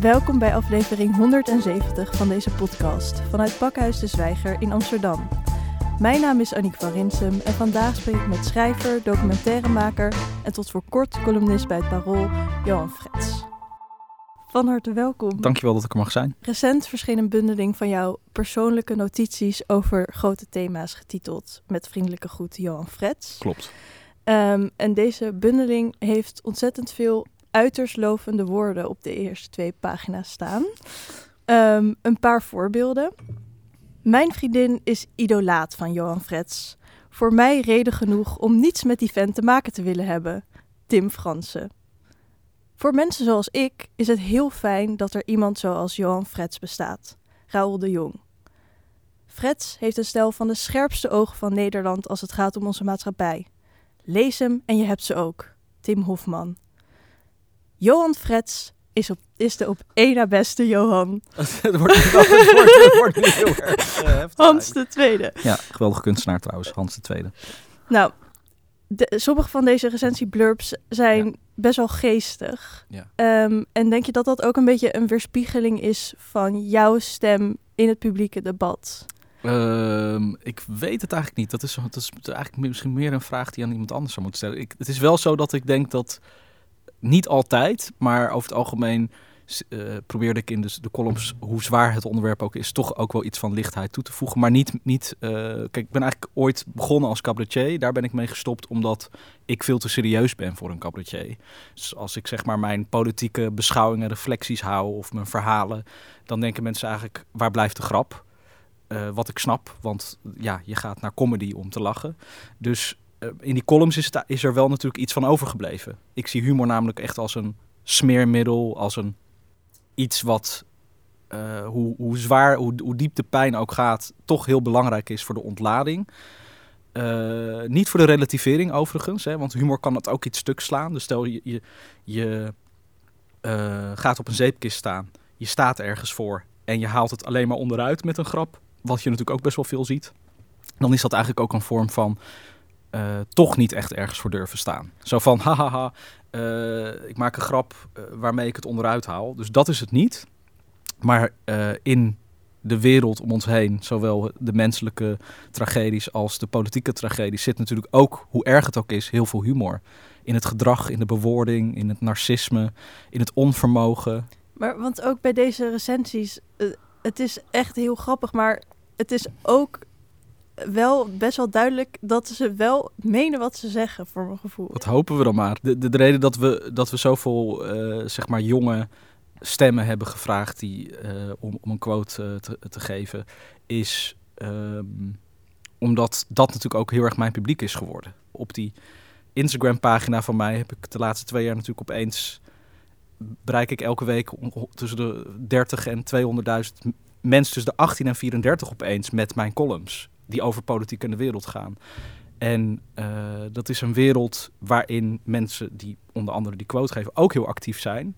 Welkom bij aflevering 170 van deze podcast vanuit Pakhuis de Zwijger in Amsterdam. Mijn naam is Aniek van Rinsum en vandaag spreek ik met schrijver, documentairemaker en tot voor kort columnist bij het Parool, Johan Frets. Van harte welkom. Dankjewel dat ik er mag zijn. Recent verscheen een bundeling van jouw persoonlijke notities over grote thema's getiteld Met vriendelijke groet Johan Frets. Klopt. Um, en deze bundeling heeft ontzettend veel uiterst lovende woorden op de eerste twee pagina's staan. Um, een paar voorbeelden. Mijn vriendin is idolaat van Johan Frets. Voor mij reden genoeg om niets met die vent te maken te willen hebben. Tim Fransen. Voor mensen zoals ik is het heel fijn dat er iemand zoals Johan Frets bestaat. Raoul de Jong. Frets heeft een stel van de scherpste ogen van Nederland als het gaat om onze maatschappij. Lees hem en je hebt ze ook. Tim Hofman. Johan Frets is, op, is de op één na beste Johan. het wordt, het wordt, het wordt nu heel erg uh, Hans de Tweede. Ja, geweldige kunstenaar trouwens, Hans de Tweede. Nou, de, sommige van deze recensieblurbs zijn ja. best wel geestig. Ja. Um, en denk je dat dat ook een beetje een weerspiegeling is van jouw stem in het publieke debat? Um, ik weet het eigenlijk niet. Dat is, dat is eigenlijk misschien meer een vraag die aan iemand anders zou moeten stellen. Ik, het is wel zo dat ik denk dat niet altijd, maar over het algemeen uh, probeerde ik in de, de columns, hoe zwaar het onderwerp ook is, toch ook wel iets van lichtheid toe te voegen. Maar niet, niet uh, kijk, ik ben eigenlijk ooit begonnen als cabaretier. Daar ben ik mee gestopt omdat ik veel te serieus ben voor een cabaretier. Dus als ik zeg maar mijn politieke beschouwingen, reflecties hou of mijn verhalen, dan denken mensen eigenlijk, waar blijft de grap? Uh, wat ik snap, want ja, je gaat naar comedy om te lachen. Dus in die columns is, er wel natuurlijk iets van overgebleven. Ik zie humor namelijk echt als een smeermiddel, als een iets wat, uh, hoe, hoe, zwaar, hoe, hoe, diep de pijn ook gaat, toch heel belangrijk is voor de ontlading. Uh, niet voor de relativering overigens, hè, want humor kan het ook iets stuk slaan. Dus stel je, je, je gaat op een zeepkist staan, je staat ergens voor en je haalt het alleen maar onderuit met een grap, wat je natuurlijk ook best wel veel ziet. Dan is dat eigenlijk ook een vorm van uh, toch niet echt ergens voor durven staan. Zo van, hahaha, uh, ik maak een grap uh, waarmee ik het onderuit haal. Dus dat is het niet. Maar in de wereld om ons heen, zowel de menselijke tragedies als de politieke tragedies, zit natuurlijk ook, hoe erg het ook is, heel veel humor. In het gedrag, in de bewoording, in het narcisme, in het onvermogen. Maar want ook bij deze recensies, het is echt heel grappig, maar het is ook wel best wel duidelijk dat ze wel menen wat ze zeggen, voor mijn gevoel. Dat hopen we dan maar. De, de, de reden dat we, dat we zoveel, uh, zeg maar, jonge stemmen hebben gevraagd die, uh, om, om een quote uh, te, te, geven, is um, omdat dat natuurlijk ook heel erg mijn publiek is geworden. Op die Instagram-pagina van mij heb ik de laatste twee jaar natuurlijk opeens bereik ik elke week tussen de 30 en 200.000 mensen tussen de 18 en 34 opeens met mijn columns die over politiek in de wereld gaan. En uh, dat is een wereld waarin mensen die onder andere die quote geven ook heel actief zijn.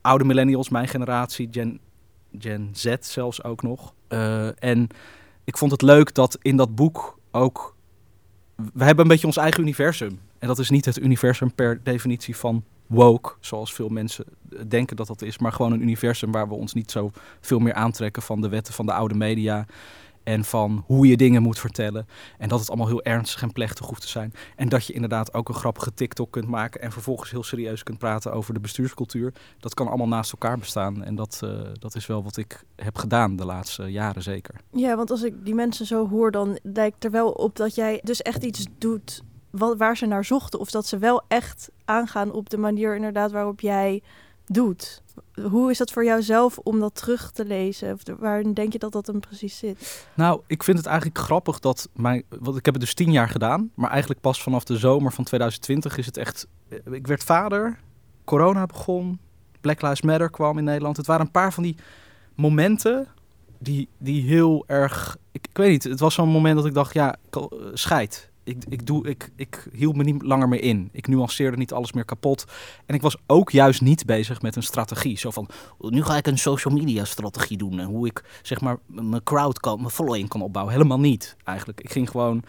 Oude millennials, mijn generatie, Gen, Gen Z zelfs ook nog. Uh, en ik vond het leuk dat in dat boek ook. We hebben een beetje ons eigen universum. En dat is niet het universum per definitie van woke, zoals veel mensen denken dat dat is, maar gewoon een universum waar we ons niet zo veel meer aantrekken van de wetten van de oude media en van hoe je dingen moet vertellen. En dat het allemaal heel ernstig en plechtig hoeft te zijn. En dat je inderdaad ook een grappige TikTok kunt maken en vervolgens heel serieus kunt praten over de bestuurscultuur. Dat kan allemaal naast elkaar bestaan. En dat, uh, dat is wel wat ik heb gedaan de laatste jaren zeker. Ja, want als ik die mensen zo hoor, dan lijkt er wel op dat jij dus echt iets doet wat, waar ze naar zochten. Of dat ze wel echt aangaan op de manier inderdaad waarop jij doet. Hoe is dat voor jou zelf om dat terug te lezen? Of waar denk je dat dat hem precies zit? Nou, ik vind het eigenlijk grappig dat mijn. Want ik heb het dus tien jaar gedaan. Maar eigenlijk pas vanaf de zomer van 2020 is het echt. Ik werd vader. Corona begon. Black Lives Matter kwam in Nederland. Het waren een paar van die momenten. Die, die heel erg. Ik, ik weet niet. Het was zo'n moment dat ik dacht: ja, scheid ik, ik, doe, ik, ik hield me niet langer meer in. Ik nuanceerde niet alles meer kapot. En ik was ook juist niet bezig met een strategie. Zo van, nu ga ik een social media strategie doen. En hoe ik zeg maar mijn crowd kan, mijn following kan opbouwen. Helemaal niet eigenlijk. Ik ging gewoon,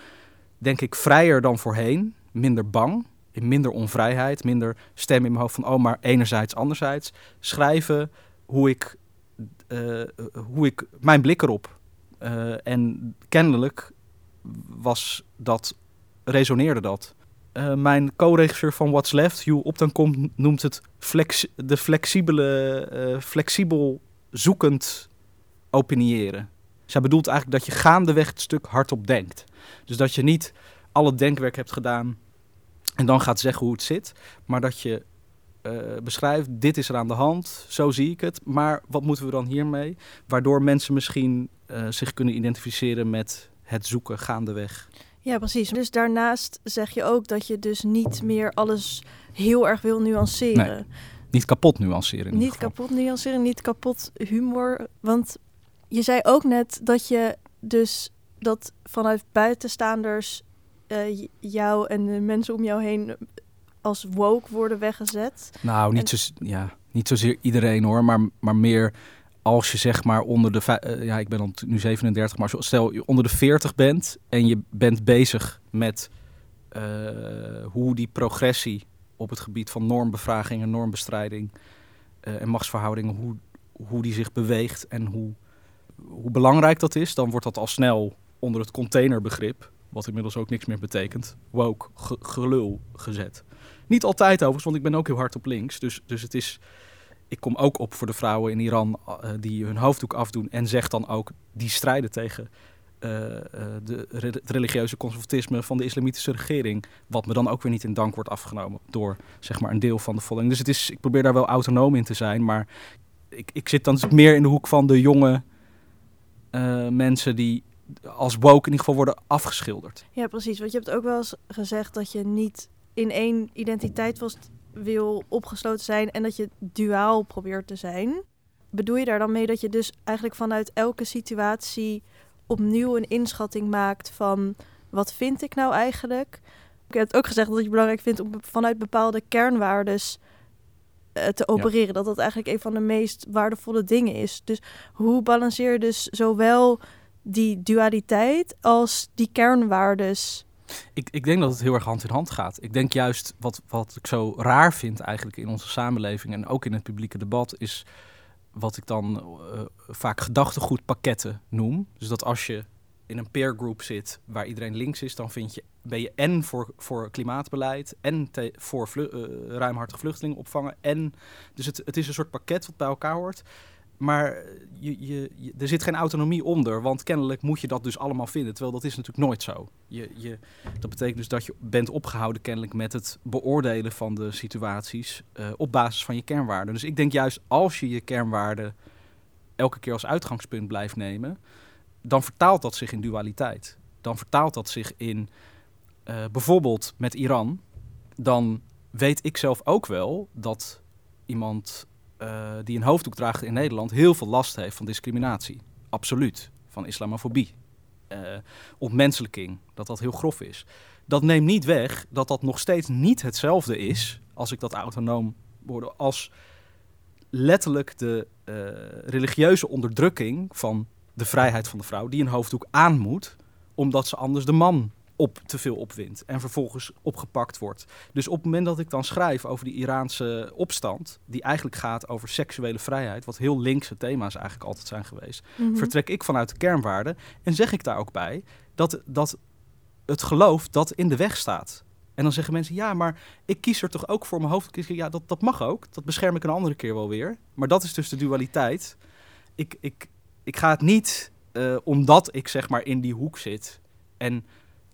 denk ik, vrijer dan voorheen. Minder bang. in minder onvrijheid, minder stem in mijn hoofd van, oh, maar enerzijds, anderzijds. Schrijven hoe ik, uh, hoe ik mijn blik erop. Uh, en kennelijk was dat, resoneerde dat. Uh, mijn co-regisseur van What's Left, Hugh Optenkom, noemt het flex, de flexibele, flexibel zoekend opiniëren. Zij bedoelt eigenlijk dat je gaandeweg het stuk hardop denkt. Dus dat je niet al het denkwerk hebt gedaan en dan gaat zeggen hoe het zit, maar dat je uh, beschrijft, dit is er aan de hand, zo zie ik het, maar wat moeten we dan hiermee? Waardoor mensen misschien zich kunnen identificeren met het zoeken gaandeweg. Ja, precies. Dus daarnaast zeg je ook dat je dus niet meer alles heel erg wil nuanceren. Nee, niet kapot nuanceren. Niet kapot nuanceren, niet kapot humor. Want je zei ook net dat je dus dat vanuit buitenstaanders uh, jou en de mensen om jou heen als woke worden weggezet. Nou, niet, zo, ja, niet zozeer iedereen hoor, maar, maar meer als je zeg maar onder de, uh, ja, ik ben nu 37, maar stel je onder de 40 bent en je bent bezig met uh, hoe die progressie op het gebied van normbevraging en normbestrijding uh, en machtsverhoudingen, hoe, hoe die zich beweegt en hoe, hoe belangrijk dat is, dan wordt dat al snel onder het containerbegrip, wat inmiddels ook niks meer betekent, woke gelul gezet. Niet altijd overigens, want ik ben ook heel hard op links. Dus, dus het is, ik kom ook op voor de vrouwen in Iran uh, die hun hoofddoek afdoen en zeg dan ook die strijden tegen uh, de, het religieuze conservatisme van de islamitische regering. Wat me dan ook weer niet in dank wordt afgenomen door zeg maar, een deel van de volking. Dus het is, ik probeer daar wel autonoom in te zijn, maar ik, ik zit dan meer in de hoek van de jonge mensen die als woke in ieder geval worden afgeschilderd. Ja, precies. Want je hebt ook wel eens gezegd dat je niet in één identiteit was, wil opgesloten zijn en dat je duaal probeert te zijn. Bedoel je daar dan mee dat je dus eigenlijk vanuit elke situatie opnieuw een inschatting maakt van wat vind ik nou eigenlijk? Ik heb ook gezegd dat je belangrijk vindt om vanuit bepaalde kernwaardes uh, te opereren. Ja. Dat dat eigenlijk een van de meest waardevolle dingen is. Dus hoe balanceer je dus zowel die dualiteit als die kernwaardes? Ik, ik denk dat het heel erg hand in hand gaat. Ik denk juist wat, wat ik zo raar vind eigenlijk in onze samenleving en ook in het publieke debat is wat ik dan uh, vaak gedachtegoedpakketten noem. Dus dat als je in een peer group zit waar iedereen links is, dan vind je, ben je en voor, voor klimaatbeleid en voor vlu, uh, ruimhartig vluchtelingen opvangen. En, dus het, het is een soort pakket wat bij elkaar hoort. Maar je, je, je, er zit geen autonomie onder, want kennelijk moet je dat dus allemaal vinden. Terwijl dat is natuurlijk nooit zo. Je, dat betekent dus dat je bent opgehouden kennelijk met het beoordelen van de situaties uh, op basis van je kernwaarden. Dus ik denk juist als je je kernwaarden elke keer als uitgangspunt blijft nemen, dan vertaalt dat zich in dualiteit. Dan vertaalt dat zich in uh, bijvoorbeeld met Iran. Dan weet ik zelf ook wel dat iemand uh, die een hoofddoek draagt in Nederland heel veel last heeft van discriminatie. Absoluut. Van islamofobie. Uh, ontmenselijking. Dat dat heel grof is. Dat neemt niet weg dat dat nog steeds niet hetzelfde is, als ik dat autonoom word, als letterlijk de uh, religieuze onderdrukking van de vrijheid van de vrouw, die een hoofddoek aan moet, omdat ze anders de man op te veel opwint en vervolgens opgepakt wordt. Dus op het moment dat ik dan schrijf over die Iraanse opstand, die eigenlijk gaat over seksuele vrijheid, wat heel linkse thema's eigenlijk altijd zijn geweest, mm -hmm. vertrek ik vanuit de kernwaarden en zeg ik daar ook bij dat, dat het geloof dat in de weg staat. En dan zeggen mensen, ja, maar ik kies er toch ook voor mijn hoofd. Ja, dat, dat mag ook. Dat bescherm ik een andere keer wel weer. Maar dat is dus de dualiteit. Ik, ik, ik ga het niet uh, omdat ik zeg maar in die hoek zit en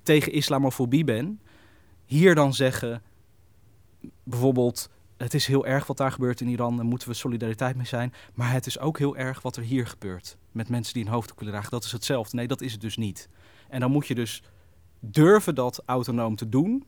tegen islamofobie ben, hier dan zeggen, bijvoorbeeld, het is heel erg wat daar gebeurt in Iran, daar moeten we solidariteit mee zijn, maar het is ook heel erg wat er hier gebeurt met mensen die een hoofddoek willen dragen. Dat is hetzelfde. Nee, dat is het dus niet. En dan moet je dus durven dat autonoom te doen,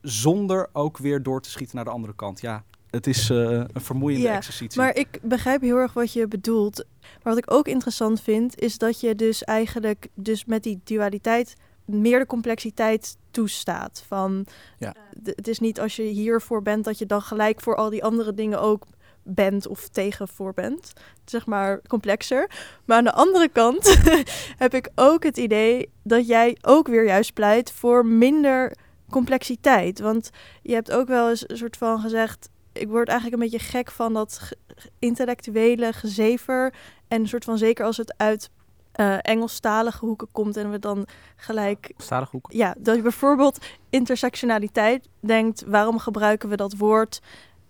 zonder ook weer door te schieten naar de andere kant. Ja, het is uh, een vermoeiende ja, exercitie. Maar ik begrijp heel erg wat je bedoelt. Maar wat ik ook interessant vind, is dat je dus eigenlijk dus met die dualiteit meer de complexiteit toestaat. Van, ja. het is niet als je hiervoor bent dat je dan gelijk voor al die andere dingen ook bent of tegen voor bent. Zeg maar complexer. Maar aan de andere kant heb ik ook het idee dat jij ook weer juist pleit voor minder complexiteit. Want je hebt ook wel eens een soort van gezegd... ik word eigenlijk een beetje gek van dat intellectuele gezever... en een soort van zeker als het uit eh Engelstalige hoeken komt... en we dan gelijk Stadig hoek. ja, dat je bijvoorbeeld intersectionaliteit denkt, waarom gebruiken we dat woord?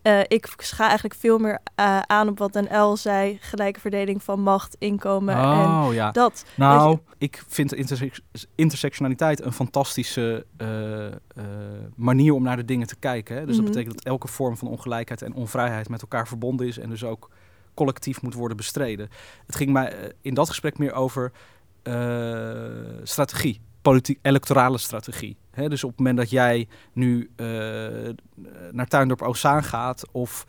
Eh, ik ga eigenlijk veel meer eh, aan op wat NL zei, gelijke verdeling van macht, inkomen en Oh ja. dat. Nou, ik vind interse- intersectionaliteit een fantastische manier om naar de dingen te kijken. Hè? Dus Mhm. dat betekent dat elke vorm van ongelijkheid en onvrijheid met elkaar verbonden is en dus ook collectief moet worden bestreden. Het ging mij eh, in dat gesprek meer over eh, strategie, politiek, electorale strategie. Dus op het moment dat jij nu eh, naar Tuindorp Ozaan gaat of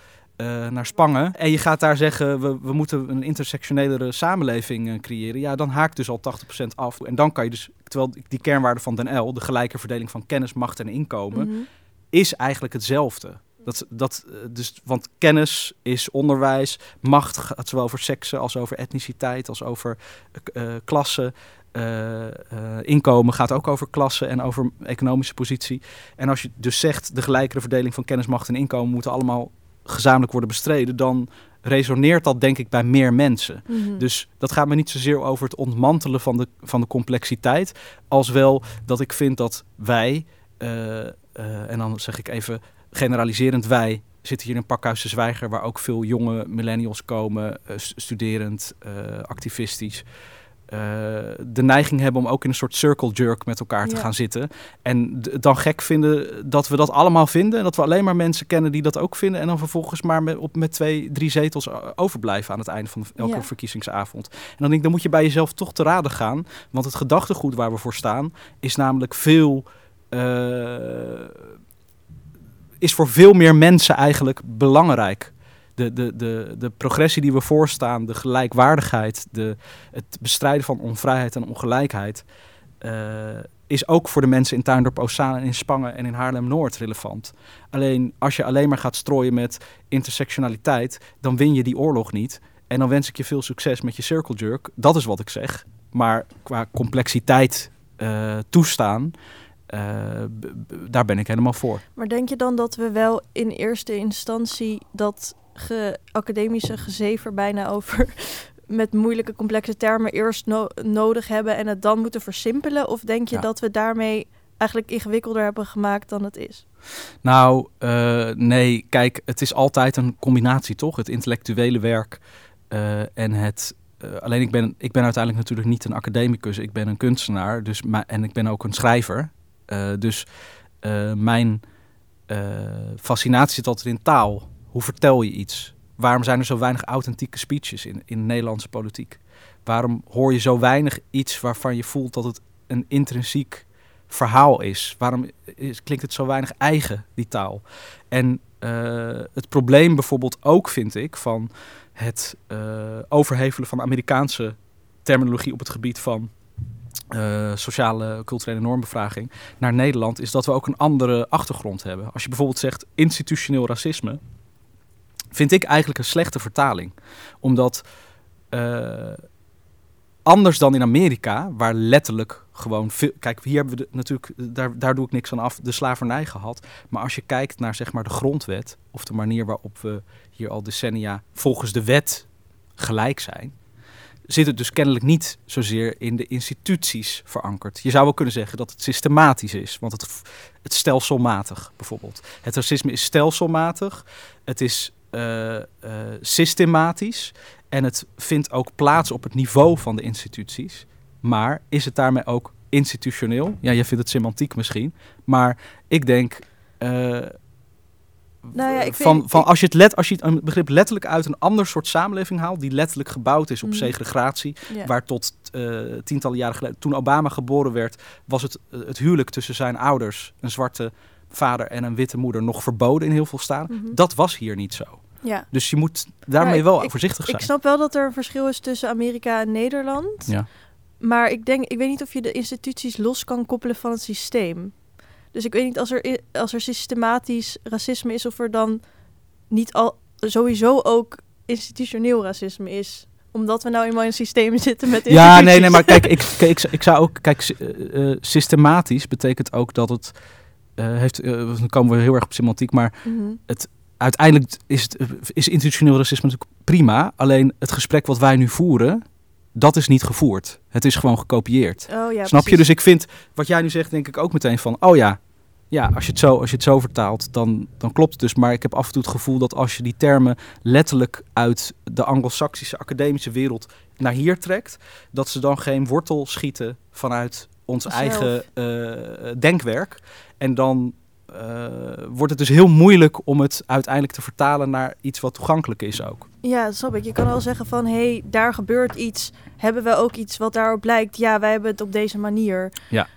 naar Spangen. En je gaat daar zeggen, we, we moeten een intersectionelere samenleving creëren. Ja, dan haakt dus al 80% af. En dan kan je dus, terwijl die kernwaarde van Den L, de gelijke verdeling van kennis, macht en inkomen, Mhm. is eigenlijk hetzelfde. Dat, dat, eh, dus, want kennis is onderwijs, macht gaat zowel over seksen als over etniciteit, als over klasse. Eh, eh, inkomen gaat ook over klasse en over economische positie. En als je dus zegt de gelijkere verdeling van kennis, macht en inkomen moeten allemaal gezamenlijk worden bestreden, dan resoneert dat denk ik bij meer mensen. Mhm. Dus dat gaat me niet zozeer over het ontmantelen van de, van de complexiteit, als wel dat ik vind dat wij, en dan zeg ik even generaliserend wij, zitten hier in Pakhuis de Zwijger, waar ook veel jonge millennials komen, eh, st- studerend, eh, activistisch. eh, de neiging hebben om ook in een soort circle jerk met elkaar te Ja. gaan zitten. En dan gek vinden dat we dat allemaal vinden. En dat we alleen maar mensen kennen die dat ook vinden. En dan vervolgens maar met, op, met twee, drie zetels overblijven aan het einde van elke Ja. verkiezingsavond. En dan denk ik, dan moet je bij jezelf toch te raden gaan. Want het gedachtegoed waar we voor staan is namelijk veel. Is voor veel meer mensen eigenlijk belangrijk. De, de, de, de progressie die we voorstaan, de gelijkwaardigheid, de, het bestrijden van onvrijheid en ongelijkheid, eh, is ook voor de mensen in Tuindorp Ozaan en in Spangen en in Haarlem-Noord relevant. Alleen als je alleen maar gaat strooien met intersectionaliteit, dan win je die oorlog niet. En dan wens ik je veel succes met je circle jerk. Dat is wat ik zeg. Maar qua complexiteit eh, toestaan, eh, daar ben ik helemaal voor. Maar denk je dan dat we wel in eerste instantie dat ge academische gezever bijna over met moeilijke complexe termen eerst no- nodig hebben en het dan moeten versimpelen? Of denk je Ja. dat we daarmee eigenlijk ingewikkelder hebben gemaakt dan het is? Nou, eh, nee, kijk, het is altijd een combinatie, toch? Het intellectuele werk eh, en het. alleen ik ben, ik ben uiteindelijk natuurlijk niet een academicus, ik ben een kunstenaar dus, ma- en ik ben ook een schrijver. Eh, dus eh, mijn eh, fascinatie zit altijd in taal. Hoe vertel je iets? Waarom zijn er zo weinig authentieke speeches in, in Nederlandse politiek? Waarom hoor je zo weinig iets waarvan je voelt dat het een intrinsiek verhaal is? Waarom klinkt het zo weinig eigen, die taal? En het probleem bijvoorbeeld ook, vind ik, van het overhevelen van Amerikaanse terminologie op het gebied van eh, sociale, culturele normbevraging naar Nederland, is dat we ook een andere achtergrond hebben. Als je bijvoorbeeld zegt institutioneel racisme, vind ik eigenlijk een slechte vertaling. Omdat eh, anders dan in Amerika, waar letterlijk gewoon veel. Kijk, hier hebben we natuurlijk, daar, daar doe ik niks aan af, de slavernij gehad. Maar als je kijkt naar zeg maar de grondwet, of de manier waarop we hier al decennia volgens de wet gelijk zijn, zit het dus kennelijk niet zozeer in de instituties verankerd. Je zou wel kunnen zeggen dat het systematisch is, want het, het stelselmatig bijvoorbeeld. Het racisme is stelselmatig, het is eh, eh, systematisch en het vindt ook plaats op het niveau van de instituties. Maar is het daarmee ook institutioneel? Ja, jij vindt het semantiek misschien, maar ik denk. eh, Nou ja, ik van, vind- van als je het let, als je het een begrip letterlijk uit een ander soort samenleving haalt, die letterlijk gebouwd is op Mhm. segregatie, Ja. waar tot eh, tientallen jaren geleden, toen Obama geboren werd, was het, eh, het huwelijk tussen zijn ouders, een zwarte vader en een witte moeder, nog verboden in heel veel staten. Mhm. Dat was hier niet zo. ja. Dus je moet daarmee Ja, wel ik- voorzichtig zijn. Ik snap wel dat er een verschil is tussen Amerika en Nederland. Ja. Maar ik denk, ik weet niet of je de instituties los kan koppelen van het systeem. Dus ik weet niet als er, als er systematisch racisme is, of er dan niet al sowieso ook institutioneel racisme is. Omdat we nou eenmaal in systemen zitten met Ja, nee, nee, maar kijk, ik, ik, ik zou ook, kijk, eh, eh, systematisch betekent ook dat het eh, heeft, eh, dan komen we heel erg op semantiek, maar Mhm. uiteindelijk is, het, is institutioneel racisme natuurlijk prima. Alleen het gesprek wat wij nu voeren, dat is niet gevoerd. Het is gewoon gekopieerd. Oh ja, Snap je? Dus ik vind, wat jij nu zegt, denk ik ook meteen van, oh ja, ja als, je het zo, als je het zo vertaalt, dan, dan klopt het dus. Maar ik heb af en toe het gevoel dat als je die termen letterlijk uit de anglo-saxische academische wereld naar hier trekt, dat ze dan geen wortel schieten vanuit ons Zelf. eigen eh, denkwerk. En dan wordt het dus heel moeilijk om het uiteindelijk te vertalen naar iets wat toegankelijk is ook. Ja, dat snap ik. Je kan wel zeggen van, hé, hey, daar gebeurt iets. Hebben we ook iets wat daarop lijkt? Ja, wij hebben het op deze manier. Ja.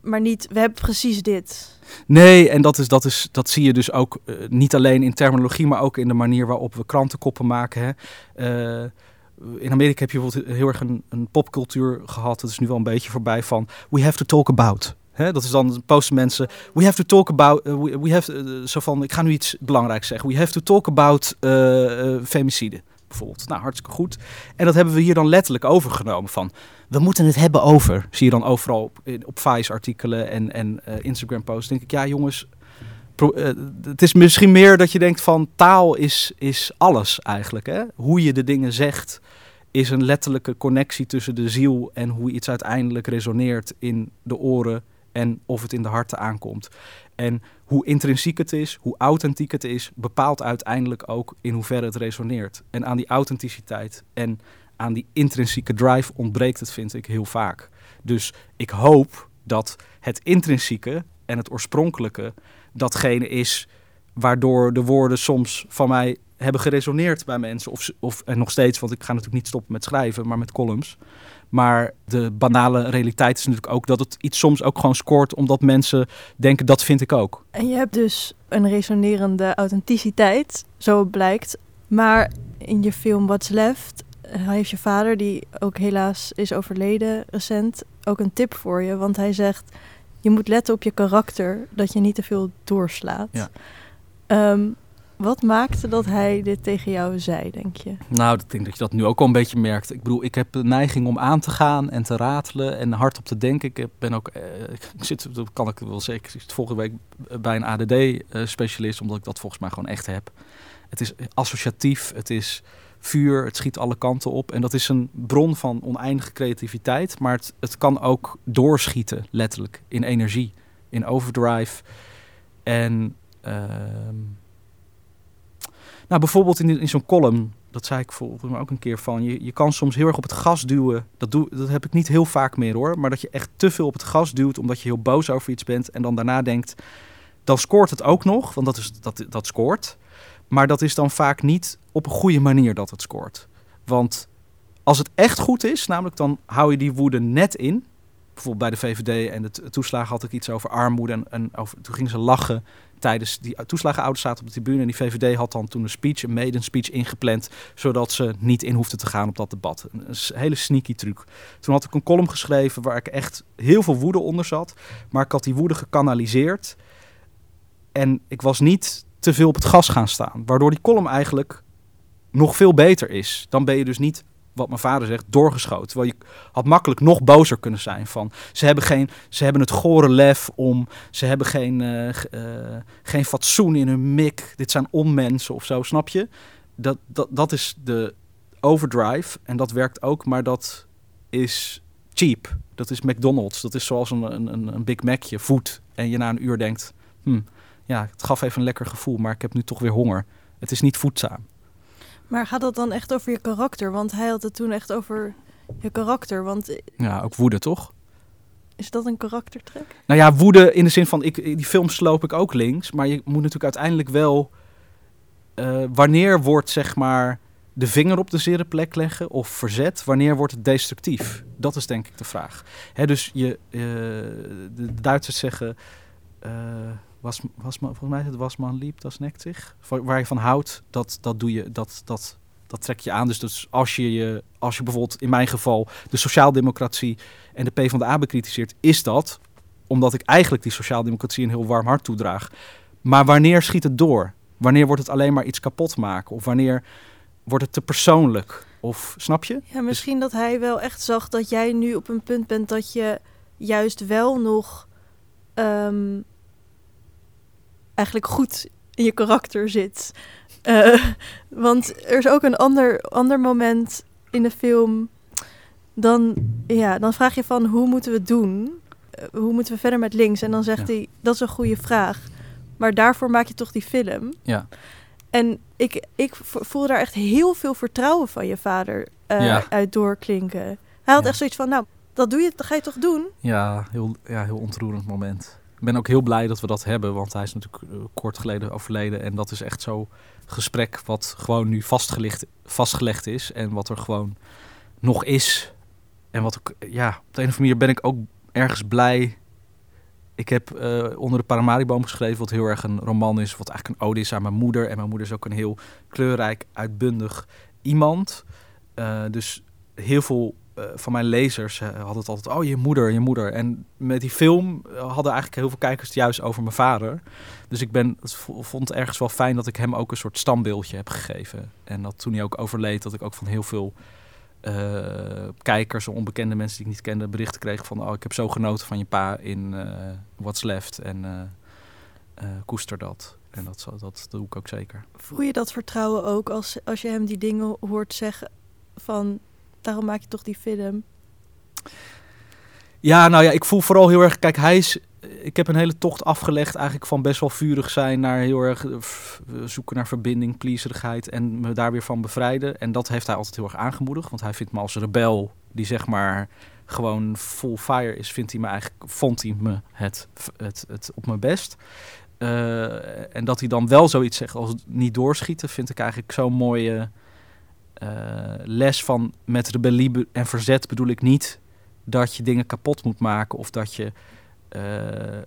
Maar niet, we hebben precies dit. Nee, en dat, is, dat, is, dat zie je dus ook eh, niet alleen in terminologie, maar ook in de manier waarop we krantenkoppen maken. Hè. Eh, in Amerika heb je bijvoorbeeld heel erg een, een popcultuur gehad. Dat is nu wel een beetje voorbij van we have to talk about. Dat is dan posten mensen. We have to talk about. eh, we, we have, eh, zo van. Ik ga nu iets belangrijks zeggen. We have to talk about eh, femicide. Bijvoorbeeld. Nou, hartstikke goed. En dat hebben we hier dan letterlijk overgenomen. Van we moeten het hebben over. Zie je dan overal op, op Vice-artikelen en, en eh, Instagram-posts. Denk ik, ja, jongens. het is misschien meer dat je denkt van taal is, is alles eigenlijk. Hè? Hoe je de dingen zegt is een letterlijke connectie tussen de ziel en hoe iets uiteindelijk resoneert in de oren en of het in de harten aankomt. En hoe intrinsiek het is, hoe authentiek het is, bepaalt uiteindelijk ook in hoeverre het resoneert. En aan die authenticiteit en aan die intrinsieke drive ontbreekt het, vind ik, heel vaak. Dus ik hoop dat het intrinsieke en het oorspronkelijke datgene is waardoor de woorden soms van mij hebben geresoneerd bij mensen. Of, of en nog steeds, want ik ga natuurlijk niet stoppen met schrijven, maar met columns. Maar de banale realiteit is natuurlijk ook dat het iets soms ook gewoon scoort, omdat mensen denken dat vind ik ook. En je hebt dus een resonerende authenticiteit, zo blijkt. Maar in je film What's Left eh, heeft je vader, die ook helaas is overleden recent, ook een tip voor je. Want hij zegt, je moet letten op je karakter, dat je niet te veel doorslaat. Ja. Ehm, wat maakte dat hij dit tegen jou zei, denk je? Nou, ik denk dat je dat nu ook al een beetje merkt. Ik bedoel, ik heb de neiging om aan te gaan en te ratelen en hardop te denken. Ik ben ook, eh, ik zit, dat kan ik wel zeker, ik volgende week bij een ADD-specialist, omdat ik dat volgens mij gewoon echt heb. Het is associatief, het is vuur, het schiet alle kanten op. En dat is een bron van oneindige creativiteit, maar het, het kan ook doorschieten, letterlijk, in energie, in overdrive. En ehm, nou, bijvoorbeeld in, in zo'n column, dat zei ik volgens mij ook een keer van, je, je kan soms heel erg op het gas duwen. Dat, doe, dat heb ik niet heel vaak meer hoor, maar dat je echt te veel op het gas duwt omdat je heel boos over iets bent en dan daarna denkt, dan scoort het ook nog, want dat, is, dat, dat scoort. Maar dat is dan vaak niet op een goede manier dat het scoort. Want als het echt goed is, namelijk dan hou je die woede net in. Bijvoorbeeld bij de VVD en de toeslagen had ik iets over armoede. En, en over, toen gingen ze lachen tijdens die toeslagenouders zaten op de tribune. En die VVD had dan toen een speech, een maiden speech ingepland. Zodat ze niet in hoefden te gaan op dat debat. Een, een hele sneaky truc. Toen had ik een column geschreven waar ik echt heel veel woede onder zat. Maar ik had die woede gekanaliseerd. En ik was niet te veel op het gas gaan staan. Waardoor die column eigenlijk nog veel beter is. Dan ben je dus niet, wat mijn vader zegt, doorgeschoten. Terwijl je had makkelijk nog bozer kunnen zijn van... Ze hebben, geen, ze hebben het gore lef om... Ze hebben geen, eh, eh, geen fatsoen in hun mik. Dit zijn onmensen of zo, snap je? Dat, dat, dat is de overdrive. En dat werkt ook, maar dat is cheap. Dat is McDonald's. Dat is zoals een, een, een- Big Macje, voet. En je na een uur denkt... Hm, ja, het gaf even een lekker gevoel, maar ik heb nu toch weer honger. Het is niet voedzaam. Maar gaat dat dan echt over je karakter? Want hij had het toen echt over je karakter. Want Ja, ook woede, toch? is dat een karaktertrek? Nou ja, woede in de zin van, ik, die films sloop ik ook links. Maar je moet natuurlijk uiteindelijk wel... eh, wanneer wordt, zeg maar, de vinger op de zere plek leggen of verzet? Wanneer wordt het destructief? Dat is denk ik de vraag. Hè, dus je, eh, de Duitsers zeggen... eh, was, was, volgens mij is het wasman liep, dat snekt zich. Waar waar je van houdt, dat, dat doe je, dat, dat, dat trek je aan. Dus, dus als, je je, als je bijvoorbeeld in mijn geval de sociaaldemocratie en de PvdA bekritiseert, is dat omdat ik eigenlijk die sociaaldemocratie een heel warm hart toedraag. Maar wanneer schiet het door? Wanneer wordt het alleen maar iets kapot maken? Of wanneer wordt het te persoonlijk? Of snap je? Ja, misschien dat hij wel echt zag dat jij nu op een punt bent dat je juist wel nog ehm, eigenlijk goed in je karakter zit. Uh, want er is ook een ander, ander moment in de film. Dan, ja, dan vraag je van hoe moeten we het doen? Uh, hoe moeten we verder met links? En dan zegt hij, dat is een goede vraag. Maar daarvoor maak je toch die film? Ja. En ik, ik voel daar echt heel veel vertrouwen van je vader uh, ja. uit doorklinken. Hij had echt zoiets van, nou, dat doe je, dat ga je toch doen? Ja, heel, ja, heel ontroerend moment. Ik ben ook heel blij dat we dat hebben, want hij is natuurlijk uh, kort geleden overleden. En dat is echt zo gesprek wat gewoon nu vastgelegd, vastgelegd is en wat er gewoon nog is. En wat ik, ja, op de een of andere manier ben ik ook ergens blij. Ik heb uh, onder de Paramariboom geschreven, wat heel erg een roman is, wat eigenlijk een ode is aan mijn moeder. En mijn moeder is ook een heel kleurrijk, uitbundig iemand. Uh, dus heel veel van mijn lezers hadden het altijd, oh je moeder, je moeder. En met die film hadden eigenlijk heel veel kijkers het juist over mijn vader. Dus ik ben, vond het ergens wel fijn dat ik hem ook een soort standbeeldje heb gegeven. En dat toen hij ook overleed, dat ik ook van heel veel uh, kijkers, onbekende mensen die ik niet kende, berichten kreeg van, oh ik heb zo genoten van je pa in What's Left en koester dat. En dat, dat, dat doe ik ook zeker. Voel je dat vertrouwen ook als, als je hem die dingen hoort zeggen van, daarom maak je toch die film? Ja, nou ja, ik voel vooral heel erg, kijk hij is ik heb een hele tocht afgelegd eigenlijk van best wel vurig zijn naar heel erg zoeken naar verbinding, plezerigheid en me daar weer van bevrijden. En dat heeft hij altijd heel erg aangemoedigd, want hij vindt me als rebel die zeg maar gewoon full fire is, vindt hij me eigenlijk, vond hij me het, het, het op mijn best. Uh, en dat hij dan wel zoiets zegt als niet doorschieten, vind ik eigenlijk zo'n mooie uh, les van met rebellie en verzet bedoel ik niet dat je dingen kapot moet maken of dat je uh,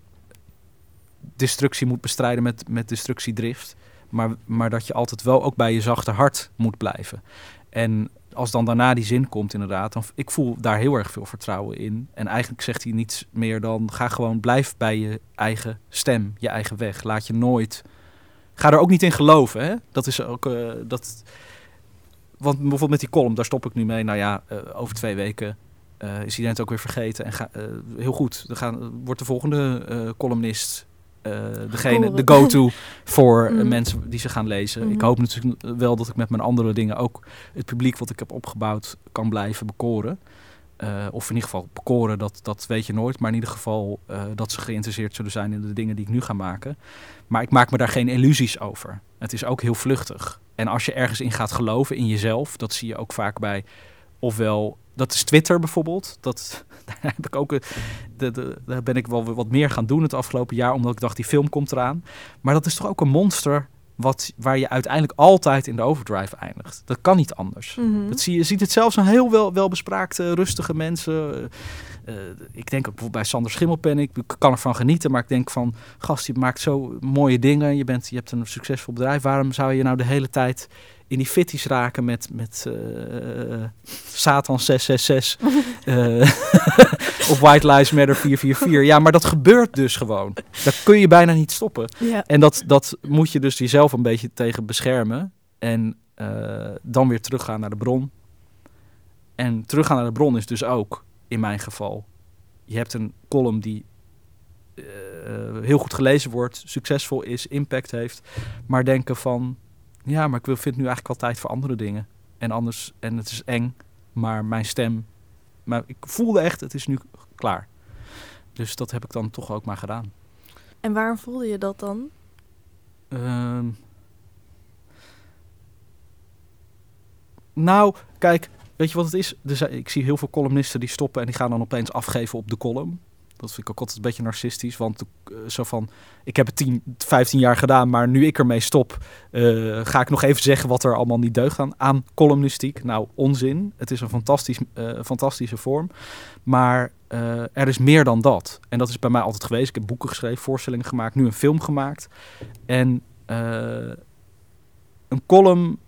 destructie moet bestrijden met, met destructiedrift. Maar, maar dat je altijd wel ook bij je zachte hart moet blijven. En als dan daarna die zin komt, inderdaad, dan ik voel daar heel erg veel vertrouwen in. En eigenlijk zegt hij niets meer dan ga gewoon blijf bij je eigen stem, je eigen weg. Laat je nooit. Ga er ook niet in geloven. Hè? Dat is ook. Uh, dat, want bijvoorbeeld met die column, daar stop ik nu mee. Nou ja, uh, over twee weken uh, is iedereen het ook weer vergeten. En ga, uh, heel goed, dan gaan, wordt de volgende columnist degene, de go-to voor mm. mensen die ze gaan lezen. Mm. Ik hoop natuurlijk wel dat ik met mijn andere dingen ook het publiek wat ik heb opgebouwd kan blijven bekoren. of in ieder geval bekoren, dat, dat weet je nooit. Maar in ieder geval dat ze geïnteresseerd zullen zijn in de dingen die ik nu ga maken. Maar ik maak me daar geen illusies over. Het is ook heel vluchtig. En als je ergens in gaat geloven, in jezelf, dat zie je ook vaak bij ofwel dat is Twitter bijvoorbeeld. Dat, daar, heb ik ook, de, daar ben ik wel wat meer gaan doen het afgelopen jaar, omdat ik dacht, die film komt eraan. Maar dat is toch ook een monster wat, waar je uiteindelijk altijd in de overdrive eindigt. Dat kan niet anders. Mm -hmm. dat zie, je ziet het zelfs aan heel wel, welbespraakte, rustige mensen. Uh, uh, ik denk ook bijvoorbeeld bij Sander Schimmelpen, ik kan ervan genieten, maar ik denk van, gast, je maakt zo mooie dingen, je, bent, je hebt een succesvol bedrijf, waarom zou je nou de hele tijd in die fitties raken met, met uh, Satan 666 uh, of White Lives Matter 444. Ja, maar dat gebeurt dus gewoon. Dat kun je bijna niet stoppen. Ja. En dat, dat moet je dus jezelf een beetje tegen beschermen. En uh, dan weer teruggaan naar de bron. En teruggaan naar de bron is dus ook, in mijn geval, je hebt een column die heel goed gelezen wordt, succesvol is, impact heeft. Maar denken van, ja, maar ik wil, vind nu eigenlijk al tijd voor andere dingen. En anders, en het is eng, maar mijn stem, maar ik voelde echt, het is nu klaar. Dus dat heb ik dan toch ook maar gedaan. En waarom voelde je dat dan? Uh, nou, kijk, weet je wat het is? Dus, ik zie heel veel columnisten die stoppen en die gaan dan opeens afgeven op de column. Dat vind ik ook altijd een beetje narcistisch. Want uh, zo van, ik heb het 10, 15 jaar gedaan, maar nu ik ermee stop, uh, ga ik nog even zeggen wat er allemaal niet deugt aan, aan columnistiek. Nou, onzin. Het is een fantastisch, uh, fantastische vorm. Maar er is meer dan dat. En dat is bij mij altijd geweest. Ik heb boeken geschreven, voorstellingen gemaakt, nu een film gemaakt. En een column